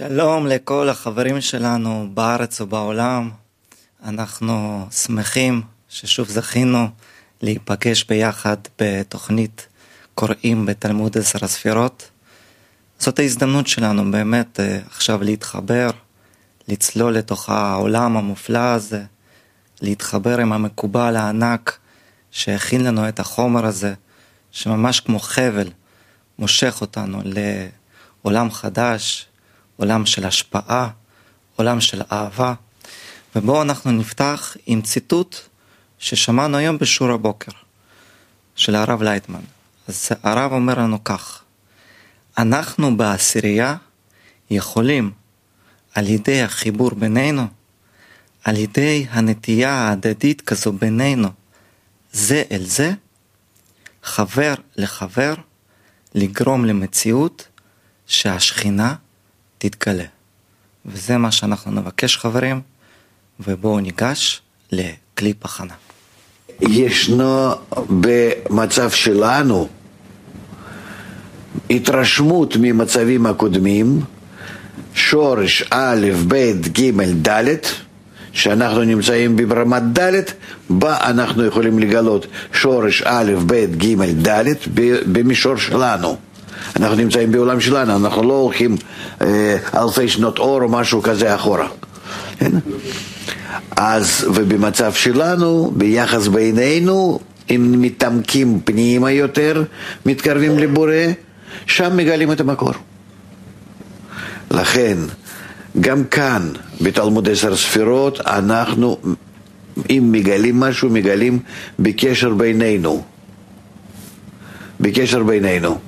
שלום לכל החברים שלנו בארץ ובעולם. אנחנו שמחים ששוב זכינו להיפגש ביחד בתוכנית קוראים בתלמוד עשר הספירות. זאת ההזדמנות שלנו באמת אה, עכשיו להתחבר, לצלול לתוך העולם המופלא הזה, להתחבר עם המקובל הענק שהכין לנו את החומר הזה, שממש כמו חבל מושך אותנו לעולם חדש, עולם של השפעה, עולם של אהבה. ובואו אנחנו נפתח עם ציטוט ששמענו היום בשיעור הבוקר של הרב לייטמן. אז הרב אומר לנו כך, אנחנו בעשירייה יכולים על ידי החיבור בינינו, על ידי הנטייה ההדדית כזו בינינו, זה אל זה, חבר לחבר, לגרום למציאות שהשכינה תתגלה. וזה מה שאנחנו נבקש חברים, ובואו ניגש לקליפ הכנה. ישנו במצב שלנו התרשמות ממצבים הקודמים, שורש א', ב', ג', ד', שאנחנו נמצאים ברמת ד', בה אנחנו יכולים לגלות שורש א', ב', ג', ד', במישור שלנו. אנחנו נמצאים בעולם שלנו, אנחנו לא הולכים אה, אלפי שנות אור או משהו כזה אחורה. כן? אז, ובמצב שלנו, ביחס בינינו, אם מתעמקים פנימה יותר, מתקרבים לבורא, שם מגלים את המקור. לכן, גם כאן, בתלמוד עשר ספירות, אנחנו, אם מגלים משהו, מגלים בקשר בינינו. בקשר בינינו.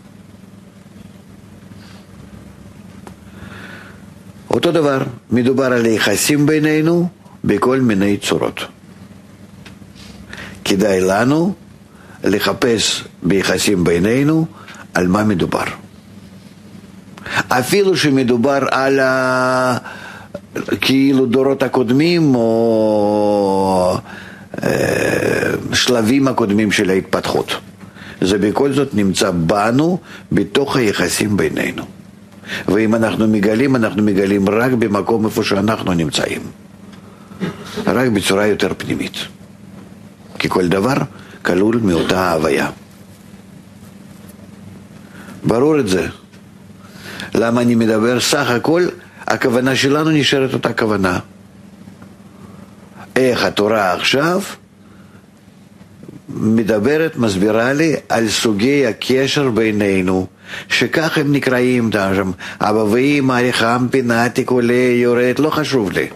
אותו דבר, מדובר על יחסים בינינו בכל מיני צורות. כדאי לנו לחפש ביחסים בינינו על מה מדובר. אפילו שמדובר על ה... כאילו דורות הקודמים או אה, שלבים הקודמים של ההתפתחות. זה בכל זאת נמצא בנו, בתוך היחסים בינינו. ואם אנחנו מגלים, אנחנו מגלים רק במקום איפה שאנחנו נמצאים. רק בצורה יותר פנימית. כי כל דבר כלול מאותה הוויה. ברור את זה. למה אני מדבר? סך הכל הכוונה שלנו נשארת אותה כוונה. איך התורה עכשיו מדברת, מסבירה לי על סוגי הקשר בינינו, שכך הם נקראים שם, אבא ואמא, ריחם, פינתי, עולה, יורד, לא חשוב לי.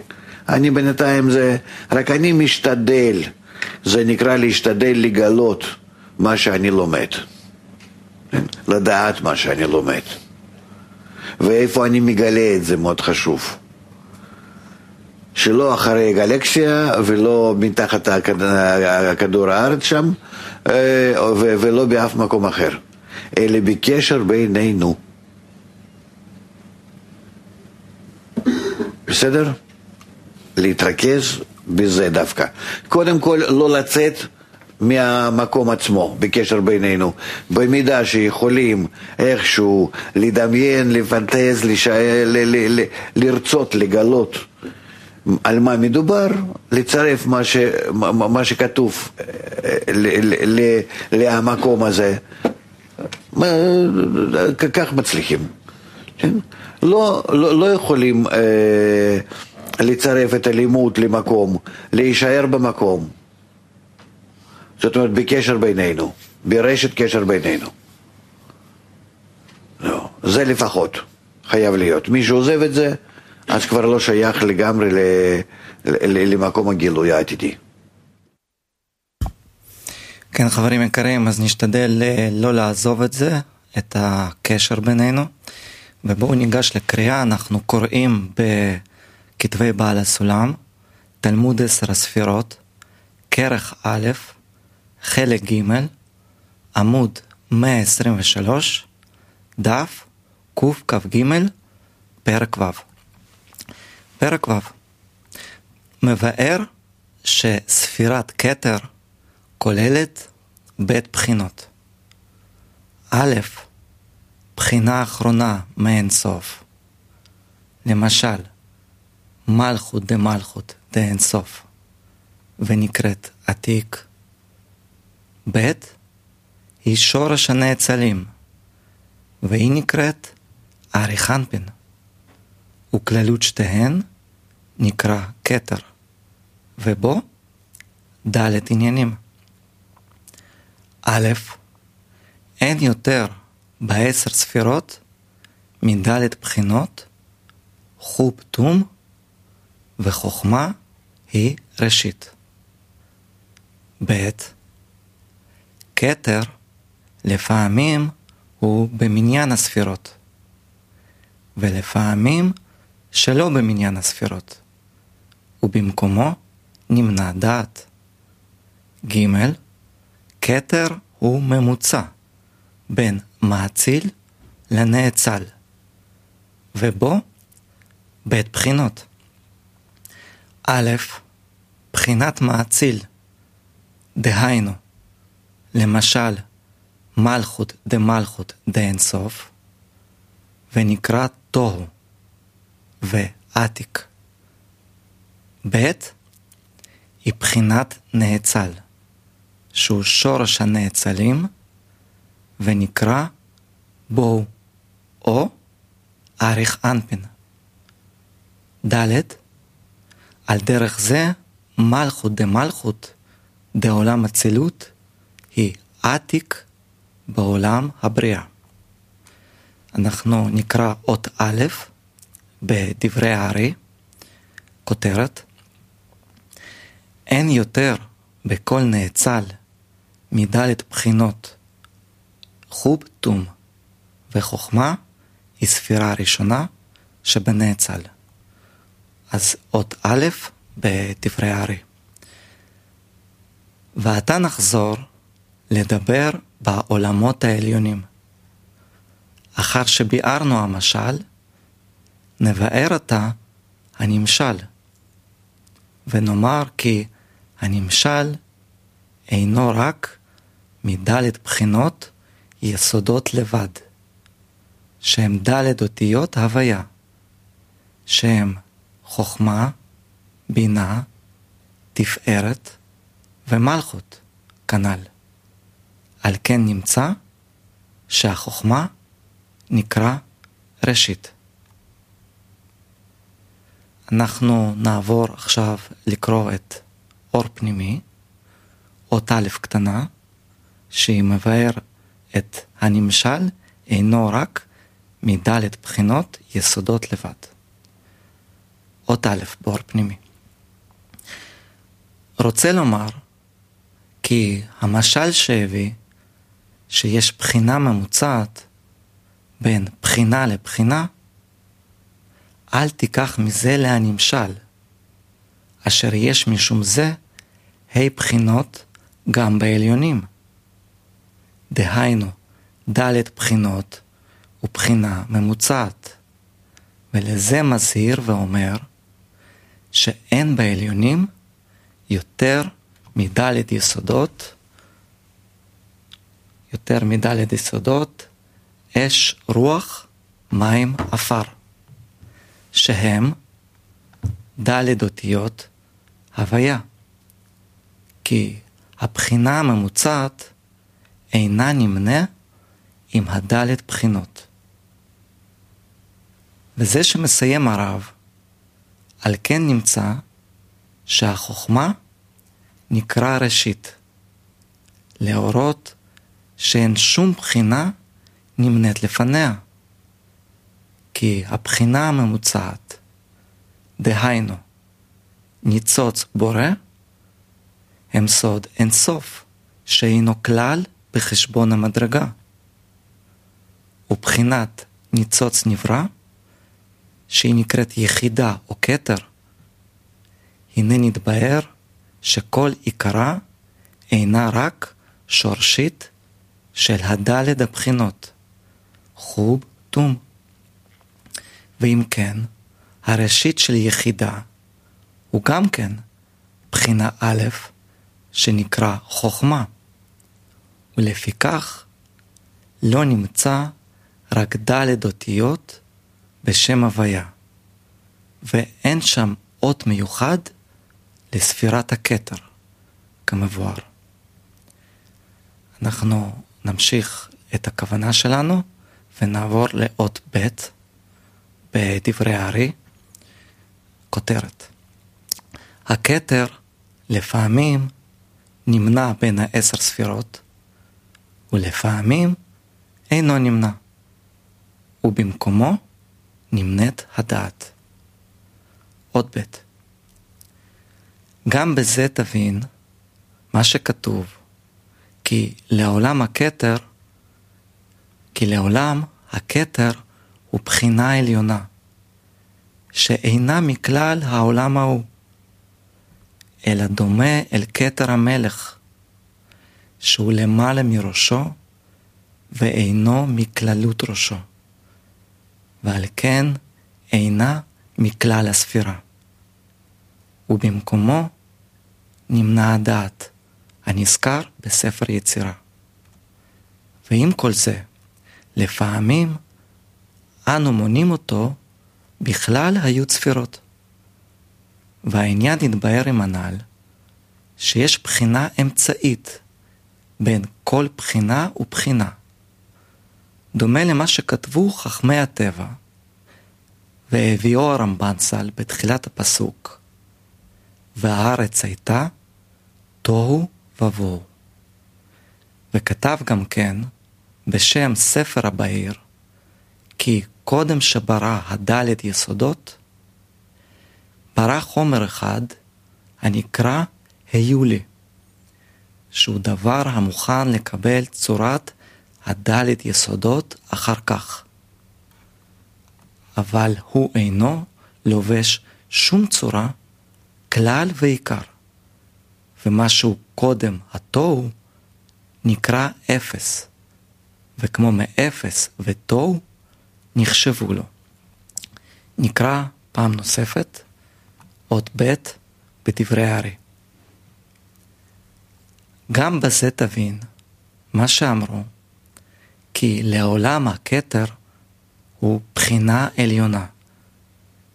אני בינתיים זה, רק אני משתדל, זה נקרא להשתדל לגלות מה שאני לומד, כן? לדעת מה שאני לומד. ואיפה אני מגלה את זה מאוד חשוב. שלא אחרי גלקסיה ולא מתחת הכדור הארץ שם אה, ולא באף מקום אחר, אלא בקשר בינינו. בסדר? להתרכז בזה דווקא. קודם כל, לא לצאת מהמקום עצמו, בקשר בינינו. במידה שיכולים איכשהו לדמיין, לפנטז, לשאל, ל- ל- ל- לרצות, לגלות על מה מדובר, לצרף מה, ש, מה שכתוב למקום הזה. כך מצליחים. כן? לא, לא, לא יכולים אה, לצרף את הלימוד למקום, להישאר במקום. זאת אומרת, בקשר בינינו, ברשת קשר בינינו. לא, זה לפחות חייב להיות. מי שעוזב את זה, אז כבר לא שייך לגמרי ל, ל, למקום הגילוי העתידי. כן, חברים יקרים, אז נשתדל אה, לא לעזוב את זה, את הקשר בינינו. ובואו ניגש לקריאה, אנחנו קוראים בכתבי בעל הסולם, תלמוד עשר הספירות, כרך א', חלק ג', עמוד 123, דף קכ"ג, פרק ו'. פרק ו' מבאר שספירת כתר כוללת ב' בחינות. א', בחינה אחרונה מאין סוף. למשל, מלכות דמלכות דאינסוף, ונקראת עתיק. ב' היא שורש הנאצלים, והיא נקראת אריך אנפין, וכללות שתיהן נקרא כתר, ובו ד' עניינים. א', אין יותר בעשר ספירות מד' בחינות, חוב תום וחוכמה היא ראשית. ב. כתר לפעמים הוא במניין הספירות, ולפעמים שלא במניין הספירות, ובמקומו נמנע דעת. ג. כתר הוא ממוצע בין מאציל לנאצל, ובו בית בחינות. א', בחינת מאציל, דהיינו, למשל, מלכות דמלכות דאינסוף, ונקרא תוהו ועתיק. ב' היא בחינת נאצל, שהוא שורש הנאצלים, ונקרא בואו, או אריך אנפין. ד' על דרך זה מלכות דמלכות דעולם אצילות היא עתיק בעולם הבריאה. אנחנו נקרא אות א' בדברי הארי, כותרת אין יותר בכל נאצל מדלת בחינות חוב תום וחוכמה היא ספירה ראשונה שבנאצל. אז אות א' בדברי הארי. ועתה נחזור לדבר בעולמות העליונים. אחר שביארנו המשל, נבאר עתה הנמשל, ונאמר כי הנמשל אינו רק מדלת בחינות יסודות לבד, שהם דלת אותיות הוויה, שהם חוכמה, בינה, תפארת ומלכות, כנ"ל. על כן נמצא שהחוכמה נקרא ראשית. אנחנו נעבור עכשיו לקרוא את אור פנימי, אות א' קטנה, שהיא מבאר את הנמשל אינו רק מדלת בחינות יסודות לבד. אות א' באור פנימי. רוצה לומר כי המשל שהביא שיש בחינה ממוצעת בין בחינה לבחינה, אל תיקח מזה להנמשל, אשר יש משום זה ה' בחינות גם בעליונים. דהיינו, ד' בחינות ובחינה ממוצעת. ולזה מזהיר ואומר שאין בעליונים יותר מדלת יסודות, יותר מדלת יסודות, אש, רוח, מים, עפר, שהם דלת אותיות הוויה. כי הבחינה הממוצעת אינה נמנה עם הדלת בחינות. וזה שמסיים הרב, על כן נמצא שהחוכמה נקרא ראשית, להורות שאין שום בחינה נמנית לפניה, כי הבחינה הממוצעת, דהיינו, ניצוץ בורא, הם סוד אין סוף, שאינו כלל בחשבון המדרגה. ובחינת ניצוץ נברא, שהיא נקראת יחידה או כתר, הנה נתבהר שכל עיקרה אינה רק שורשית של הדלת הבחינות, חוב תום. ואם כן, הראשית של יחידה הוא גם כן בחינה א', שנקרא חוכמה, ולפיכך לא נמצא רק ד' אותיות בשם הוויה, ואין שם אות מיוחד לספירת הכתר, כמבואר. אנחנו נמשיך את הכוונה שלנו ונעבור לאות ב' בדברי הארי, כותרת. הכתר לפעמים נמנע בין העשר ספירות, ולפעמים אינו נמנע, ובמקומו נמנית הדעת. עוד ב' גם בזה תבין מה שכתוב, כי לעולם הכתר, כי לעולם הכתר הוא בחינה עליונה, שאינה מכלל העולם ההוא, אלא דומה אל כתר המלך, שהוא למעלה מראשו, ואינו מכללות ראשו, ועל כן אינה מכלל הספירה. ובמקומו נמנע הדעת, הנזכר בספר יצירה. ועם כל זה, לפעמים אנו מונים אותו בכלל היו צפירות. והעניין התבהר עם הנ"ל, שיש בחינה אמצעית בין כל בחינה ובחינה. דומה למה שכתבו חכמי הטבע, והביאו הרמב"ן סל בתחילת הפסוק, והארץ הייתה תוהו ובוהו. וכתב גם כן, בשם ספר הבהיר, כי קודם שברא הדלת יסודות, ברא חומר אחד הנקרא היולי, שהוא דבר המוכן לקבל צורת הדלת יסודות אחר כך. אבל הוא אינו לובש שום צורה, כלל ועיקר. ומשהו קודם התוהו נקרא אפס, וכמו מאפס ותוהו נחשבו לו. נקרא פעם נוספת אות ב' בדברי הארי. גם בזה תבין מה שאמרו, כי לעולם הכתר הוא בחינה עליונה,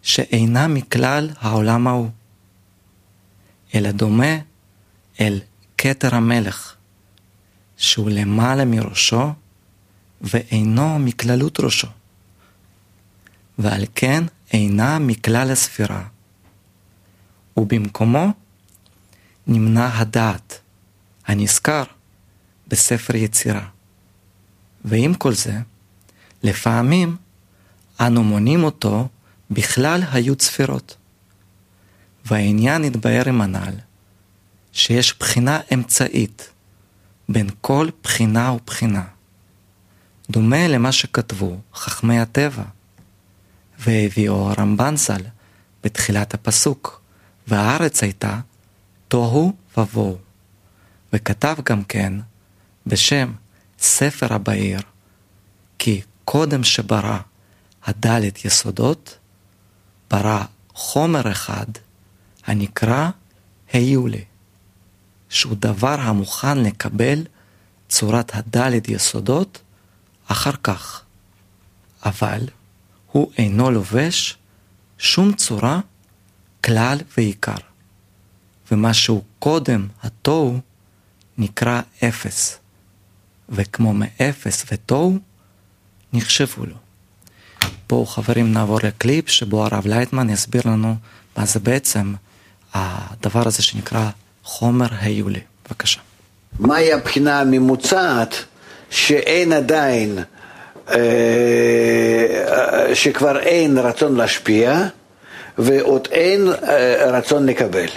שאינה מכלל העולם ההוא, אלא דומה אל כתר המלך, שהוא למעלה מראשו ואינו מכללות ראשו, ועל כן אינה מכלל הספירה, ובמקומו נמנע הדעת, הנזכר בספר יצירה. ועם כל זה, לפעמים אנו מונים אותו בכלל היו צפירות. והעניין התבהר עם הנ"ל, שיש בחינה אמצעית בין כל בחינה ובחינה. דומה למה שכתבו חכמי הטבע, והביאו הרמב"ן ז"ל בתחילת הפסוק, והארץ הייתה תוהו ובוהו. וכתב גם כן בשם ספר הבהיר, כי קודם שברא הדלת יסודות, ברא חומר אחד הנקרא היולי, שהוא דבר המוכן לקבל צורת הדלת יסודות אחר כך, אבל הוא אינו לובש שום צורה, כלל ועיקר, ומה שהוא קודם התוהו נקרא אפס, וכמו מאפס ותוהו נחשבו לו. בואו חברים נעבור לקליפ שבו הרב לייטמן יסביר לנו מה זה בעצם הדבר הזה שנקרא חומר היולי. בבקשה. מהי הבחינה הממוצעת שאין עדיין, אה, שכבר אין רצון להשפיע ועוד אין אה, רצון לקבל.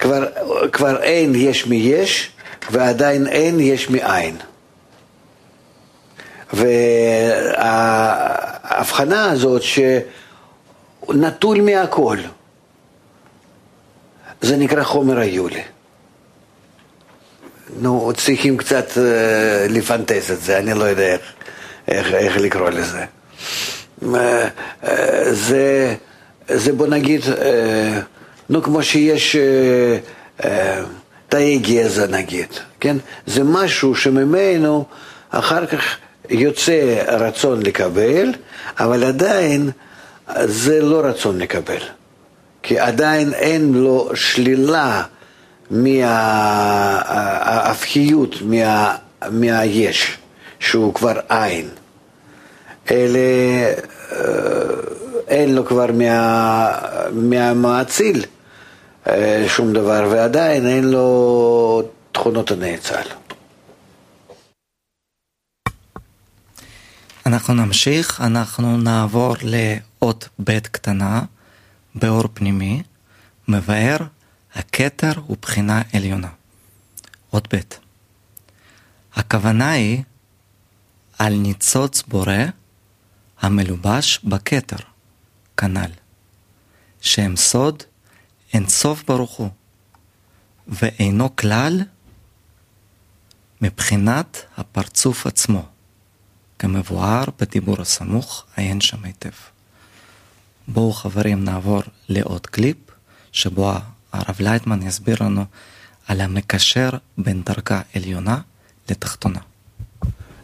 כבר, כבר אין יש מי יש ועדיין אין יש מאין. וההבחנה הזאת שנטול מהכל, זה נקרא חומר היולי. נו, צריכים קצת uh, לפנטס את זה, אני לא יודע איך, איך, איך לקרוא לזה. Uh, uh, זה, זה בוא נגיד, uh, נו כמו שיש uh, uh, תאי גזע נגיד, כן? זה משהו שממנו אחר כך יוצא רצון לקבל, אבל עדיין זה לא רצון לקבל, כי עדיין אין לו שלילה מההפכיות, מה, מהיש, שהוא כבר עין. אלה, אה, אין לו כבר מה, מהמאציל אה, שום דבר, ועדיין אין לו תכונות הנאצל. אנחנו נמשיך, אנחנו נעבור לאות ב' קטנה באור פנימי, מבאר הכתר הוא בחינה עליונה. אות ב' הכוונה היא על ניצוץ בורא המלובש בכתר, כנ"ל, שהם סוד אין סוף ברוך הוא, ואינו כלל מבחינת הפרצוף עצמו. כמבואר בדיבור הסמוך, עיין שם היטב. בואו חברים נעבור לעוד קליפ, שבו הרב לייטמן יסביר לנו על המקשר בין דרגה עליונה לתחתונה.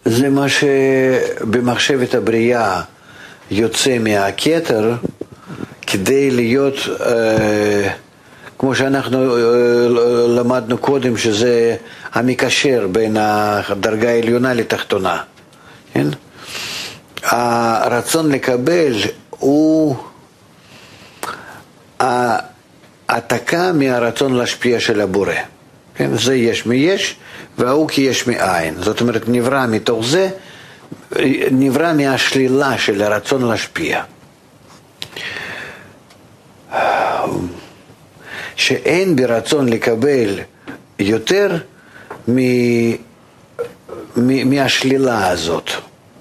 זה מה שבמחשבת הבריאה יוצא מהכתר כדי להיות, אה, כמו שאנחנו אה, למדנו קודם, שזה המקשר בין הדרגה העליונה לתחתונה. כן? הרצון לקבל הוא העתקה מהרצון להשפיע של הבורא. כן? זה יש מיש וההוא כי יש מאין. זאת אומרת, נברא מתוך זה, נברא מהשלילה של הרצון להשפיע. שאין ברצון לקבל יותר מ... מהשלילה הזאת,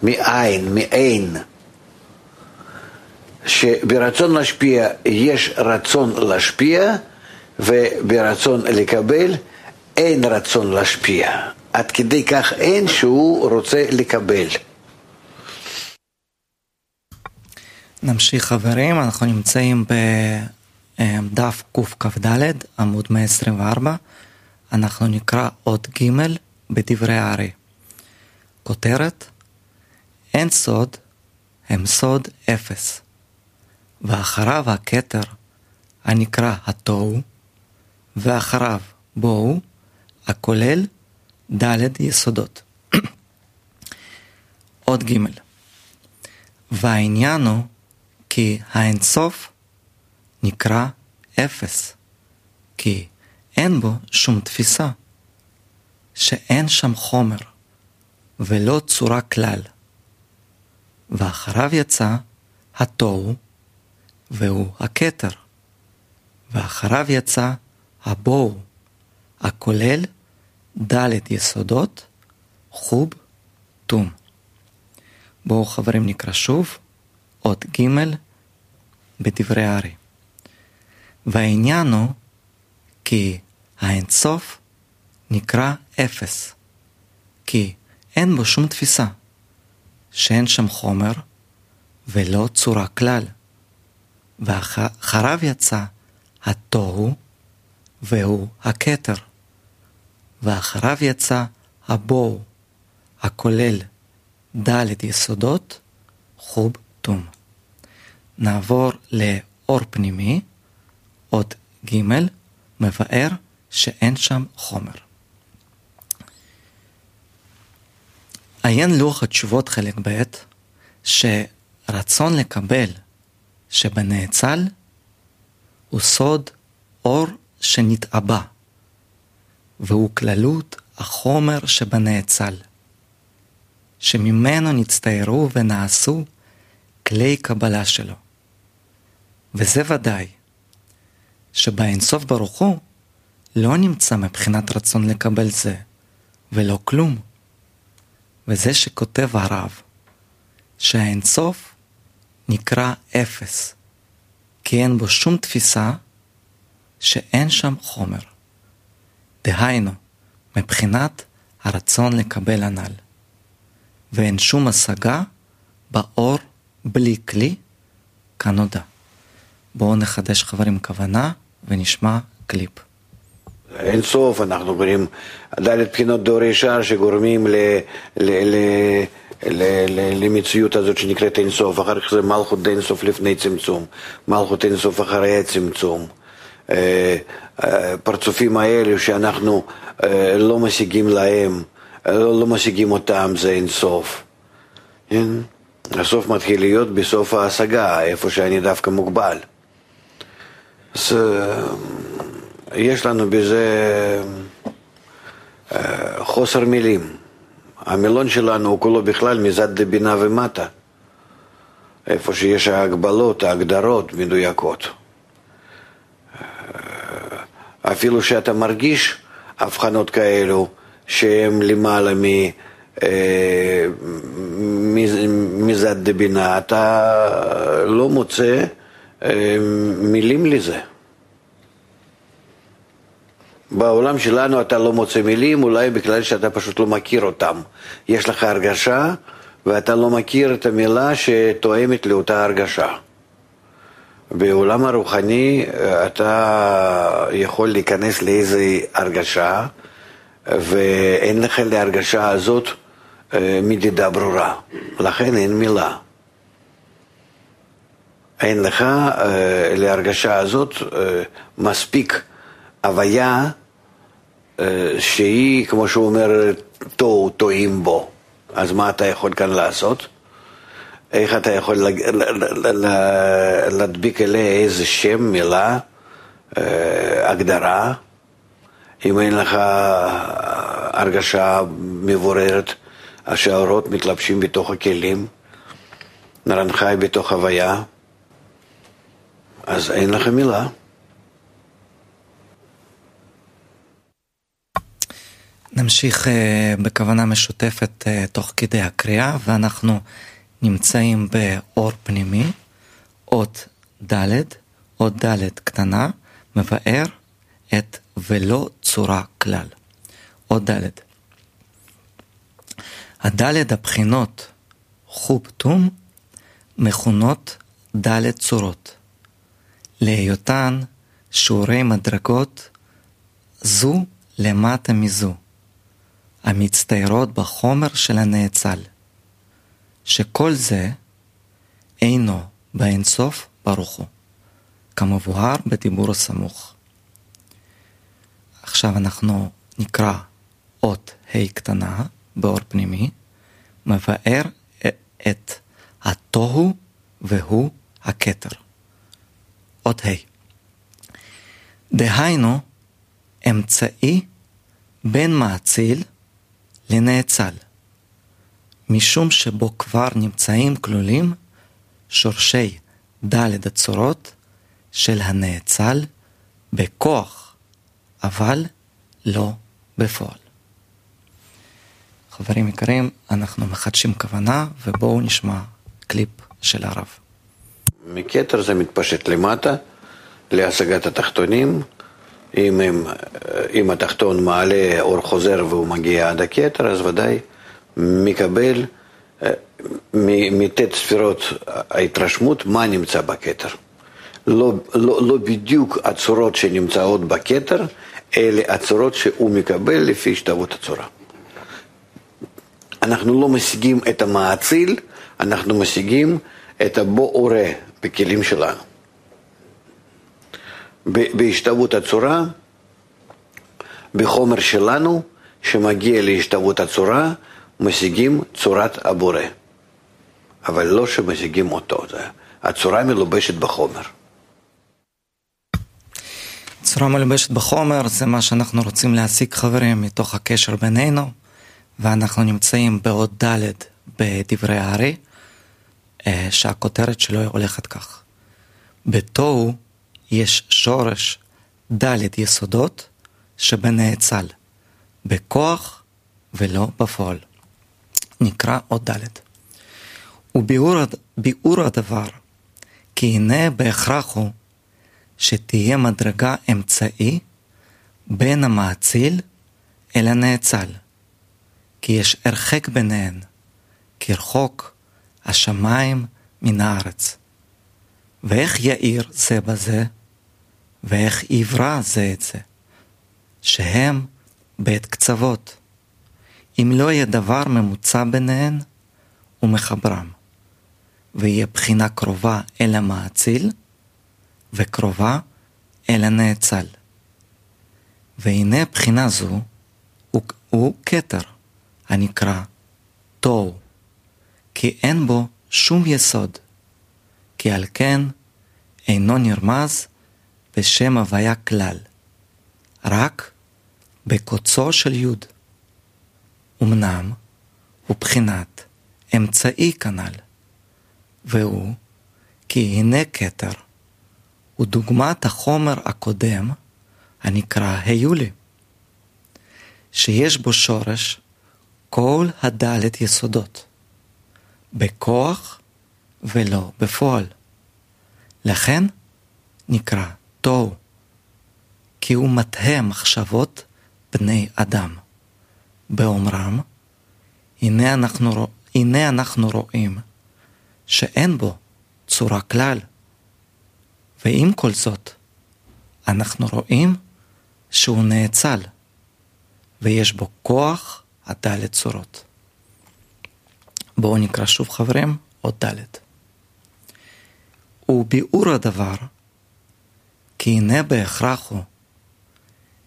מאין, מאין. שברצון להשפיע יש רצון להשפיע וברצון לקבל אין רצון להשפיע. עד כדי כך אין שהוא רוצה לקבל. נמשיך חברים, אנחנו נמצאים בדף קכ"ד עמוד 124, אנחנו נקרא עוד ג' בדברי הארי. כותרת אין סוד הם סוד אפס, ואחריו הכתר הנקרא התוהו, ואחריו בואו, הכולל ד' יסודות. עוד ג' והעניין הוא כי האינסוף נקרא אפס, כי אין בו שום תפיסה, שאין שם חומר. ולא צורה כלל. ואחריו יצא התוהו, והוא הכתר. ואחריו יצא הבוהו, הכולל ד' יסודות, חוב, תום. בואו חברים נקרא שוב, אות ג' בדברי הארי. והעניין הוא כי האינסוף נקרא אפס, כי אין בו שום תפיסה, שאין שם חומר ולא צורה כלל. ואחריו יצא התוהו והוא הכתר, ואחריו יצא הבואו, הכולל ד' יסודות, חוב תום. נעבור לאור פנימי, עוד ג', מבאר שאין שם חומר. עיין לוח התשובות חלק ב', שרצון לקבל שבנאצל הוא סוד אור שנתעבה, והוא כללות החומר שבנאצל, שממנו נצטיירו ונעשו כלי קבלה שלו. וזה ודאי, שבאינסוף ברוך הוא לא נמצא מבחינת רצון לקבל זה, ולא כלום. וזה שכותב הרב, שהאינסוף נקרא אפס, כי אין בו שום תפיסה שאין שם חומר. דהיינו, מבחינת הרצון לקבל הנ"ל. ואין שום השגה באור בלי כלי כנודע. בואו נחדש חברים כוונה ונשמע קליפ. אין סוף, אנחנו קוראים ד' בחינות דור ישר שגורמים ל, ל, ל, למציאות הזאת שנקראת אינסוף, אחר כך זה מלכות אינסוף לפני צמצום, מלכות אינסוף אחרי הצמצום. הפרצופים האלו שאנחנו לא משיגים להם, לא, לא משיגים אותם, זה אינסוף. כן? הסוף מתחיל להיות בסוף ההשגה, איפה שאני דווקא מוגבל. אז יש לנו בזה חוסר מילים. המילון שלנו הוא כולו בכלל מזד לבינה ומטה, איפה שיש ההגבלות, ההגדרות מדויקות. אפילו שאתה מרגיש הבחנות כאלו שהן למעלה מ... אה, מזד דבינה, אתה לא מוצא אה, מילים לזה. בעולם שלנו אתה לא מוצא מילים, אולי בגלל שאתה פשוט לא מכיר אותם. יש לך הרגשה ואתה לא מכיר את המילה שתואמת לאותה הרגשה. בעולם הרוחני אתה יכול להיכנס לאיזו הרגשה ואין לך להרגשה הזאת אה, מדידה ברורה, לכן אין מילה. אין לך אה, להרגשה הזאת אה, מספיק הוויה שהיא, כמו שהוא אומר, תוהו, טועים בו. אז מה אתה יכול כאן לעשות? איך אתה יכול להדביק אליה איזה שם, מילה, הגדרה, אם אין לך הרגשה מבוררת שהאורות מתלבשים בתוך הכלים, נרן חי בתוך הוויה, אז אין לך מילה. נמשיך uh, בכוונה משותפת uh, תוך כדי הקריאה, ואנחנו נמצאים באור פנימי, אות ד', אות ד' קטנה, מבאר את ולא צורה כלל. אות ד'. הדלת הבחינות חוב תום מכונות דלת צורות. להיותן שיעורי מדרגות זו למטה מזו, המצטיירות בחומר של הנאצל, שכל זה אינו באינסוף ברוך הוא, כמבואר בדיבור הסמוך. עכשיו אנחנו נקרא אות ה' קטנה, באור פנימי, מבאר את התוהו והוא הכתר. אות ה'. דהיינו, אמצעי בין מאציל לנאצל, משום שבו כבר נמצאים כלולים שורשי ד' הצורות של הנאצל בכוח, אבל לא בפועל. חברים יקרים, אנחנו מחדשים כוונה ובואו נשמע קליפ של הרב. מכתר זה מתפשט למטה, להשגת התחתונים. אם, הם, אם התחתון מעלה אור חוזר והוא מגיע עד הכתר, אז ודאי מקבל אה, מט' ספירות ההתרשמות מה נמצא בכתר. לא, לא, לא בדיוק הצורות שנמצאות בכתר, אלה הצורות שהוא מקבל לפי השתוות הצורה. אנחנו לא משיגים את המאציל, אנחנו משיגים את הבורא בכלים שלנו. בהשתוות הצורה, בחומר שלנו, שמגיע להשתוות הצורה, משיגים צורת הבורא. אבל לא שמשיגים אותו, הצורה מלובשת בחומר. צורה מלובשת בחומר זה מה שאנחנו רוצים להשיג חברים מתוך הקשר בינינו. ואנחנו נמצאים בעוד ד' בדברי הארי, שהכותרת שלו הולכת כך. בתוהו יש שורש ד' יסודות שבנאצל, בכוח ולא בפועל. נקרא עוד ד'. וביאור הדבר, כי הנה בהכרח הוא שתהיה מדרגה אמצעי בין המאציל אל הנאצל. כי יש הרחק ביניהן, כרחוק השמיים מן הארץ. ואיך יאיר זה בזה, ואיך יברא זה את זה, שהם בית קצוות. אם לא יהיה דבר ממוצע ביניהן, ומחברם, ויהיה בחינה קרובה אל המאציל, וקרובה אל הנאצל. והנה בחינה זו הוא, כתר, הנקרא תוהו, כי אין בו שום יסוד, כי על כן אינו נרמז בשם הוויה כלל, רק בקוצו של יוד. אמנם הוא בחינת אמצעי כנ"ל, והוא כי הנה כתר, הוא דוגמת החומר הקודם הנקרא היולי, שיש בו שורש כל הדלת יסודות, בכוח ולא בפועל. לכן נקרא תוהו, כי הוא מטה מחשבות בני אדם. באומרם, הנה אנחנו, הנה אנחנו רואים שאין בו צורה כלל. ועם כל זאת, אנחנו רואים שהוא נאצל, ויש בו כוח הדלת צורות. בואו נקרא שוב חברים, עוד דלת. וביאור הדבר, כי הנה בהכרח הוא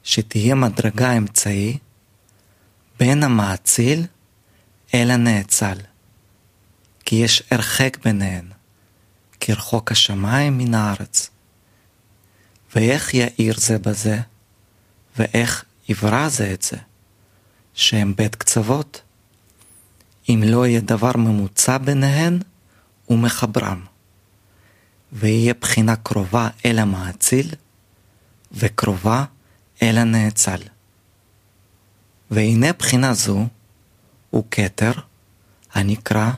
שתהיה מדרגה אמצעי בין המאציל אל הנאצל, כי יש הרחק ביניהן, כרחוק השמיים מן הארץ. ואיך יאיר זה בזה, ואיך יברא זה את זה, שהם בית קצוות, אם לא יהיה דבר ממוצע ביניהן ומחברם, ויהיה בחינה קרובה אל המאציל, וקרובה אל הנאצל. והנה בחינה זו הוא כתר הנקרא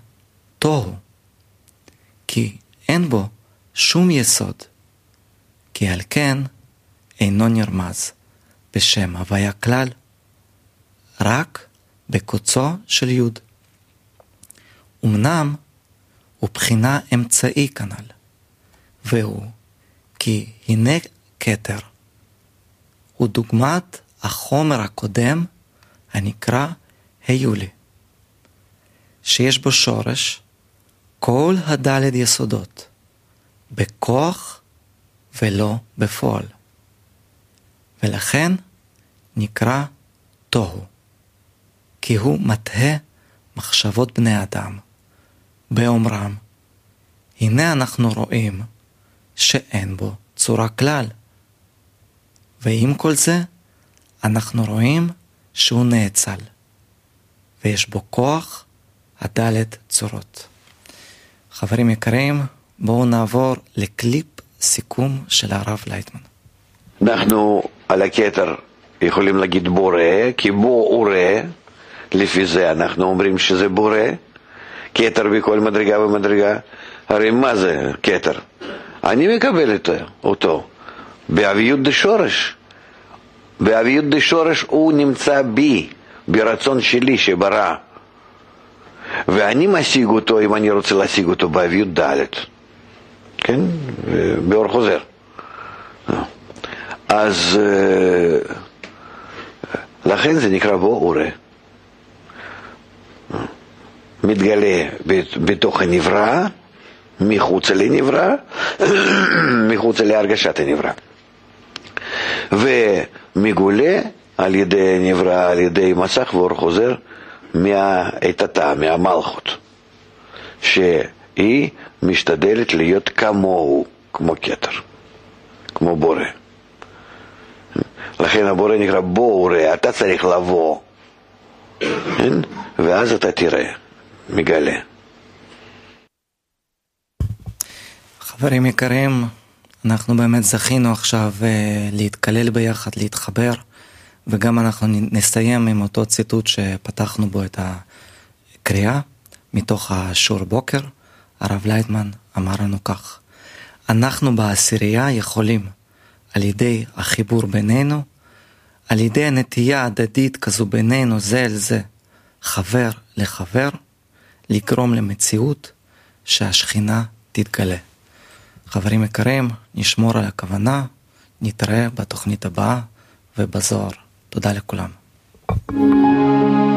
תוהו, כי אין בו שום יסוד, כי על כן אינו נרמז בשם הוויה כלל, רק בקוצו של יוד. אמנם הוא בחינה אמצעי כנ"ל, והוא כי הנה כתר, הוא דוגמת החומר הקודם הנקרא היולי, שיש בו שורש כל הדלת יסודות, בכוח ולא בפועל. ולכן נקרא תוהו, כי הוא מטה מחשבות בני אדם, באומרם, הנה אנחנו רואים שאין בו צורה כלל. ועם כל זה, אנחנו רואים שהוא נאצל, ויש בו כוח הדלת צורות. חברים יקרים, בואו נעבור לקליפ סיכום של הרב לייטמן. אנחנו על הכתר יכולים להגיד בורא, כי בו ורא, לפי זה אנחנו אומרים שזה בורא, כתר בכל מדרגה ומדרגה. הרי מה זה כתר? אני מקבל אותו באביות דשורש. באביות דשורש הוא נמצא בי, ברצון שלי שברא. ואני משיג אותו אם אני רוצה להשיג אותו באביות ד', כן? באור חוזר. אז לכן זה נקרא בו אורה. מתגלה בתוך הנברא, מחוץ לנברא, מחוץ להרגשת הנברא. ומגולה על ידי נברא, על ידי מסך ואור חוזר מהאיתתה, מהמלכות, שהיא משתדלת להיות כמוהו, כמו כתר, כמו בורא. לכן הבורא נקרא בורא, אתה צריך לבוא, כן? ואז אתה תראה, מגלה. חברים יקרים, אנחנו באמת זכינו עכשיו אה, להתקלל ביחד, להתחבר, וגם אנחנו נסיים עם אותו ציטוט שפתחנו בו את הקריאה, מתוך השור בוקר. הרב לייטמן אמר לנו כך: אנחנו בעשירייה יכולים, על ידי החיבור בינינו, על ידי הנטייה הדדית כזו בינינו זה אל זה, חבר לחבר, לגרום למציאות שהשכינה תתגלה. חברים יקרים, נשמור על הכוונה, נתראה בתוכנית הבאה ובזוהר. תודה לכולם. thank you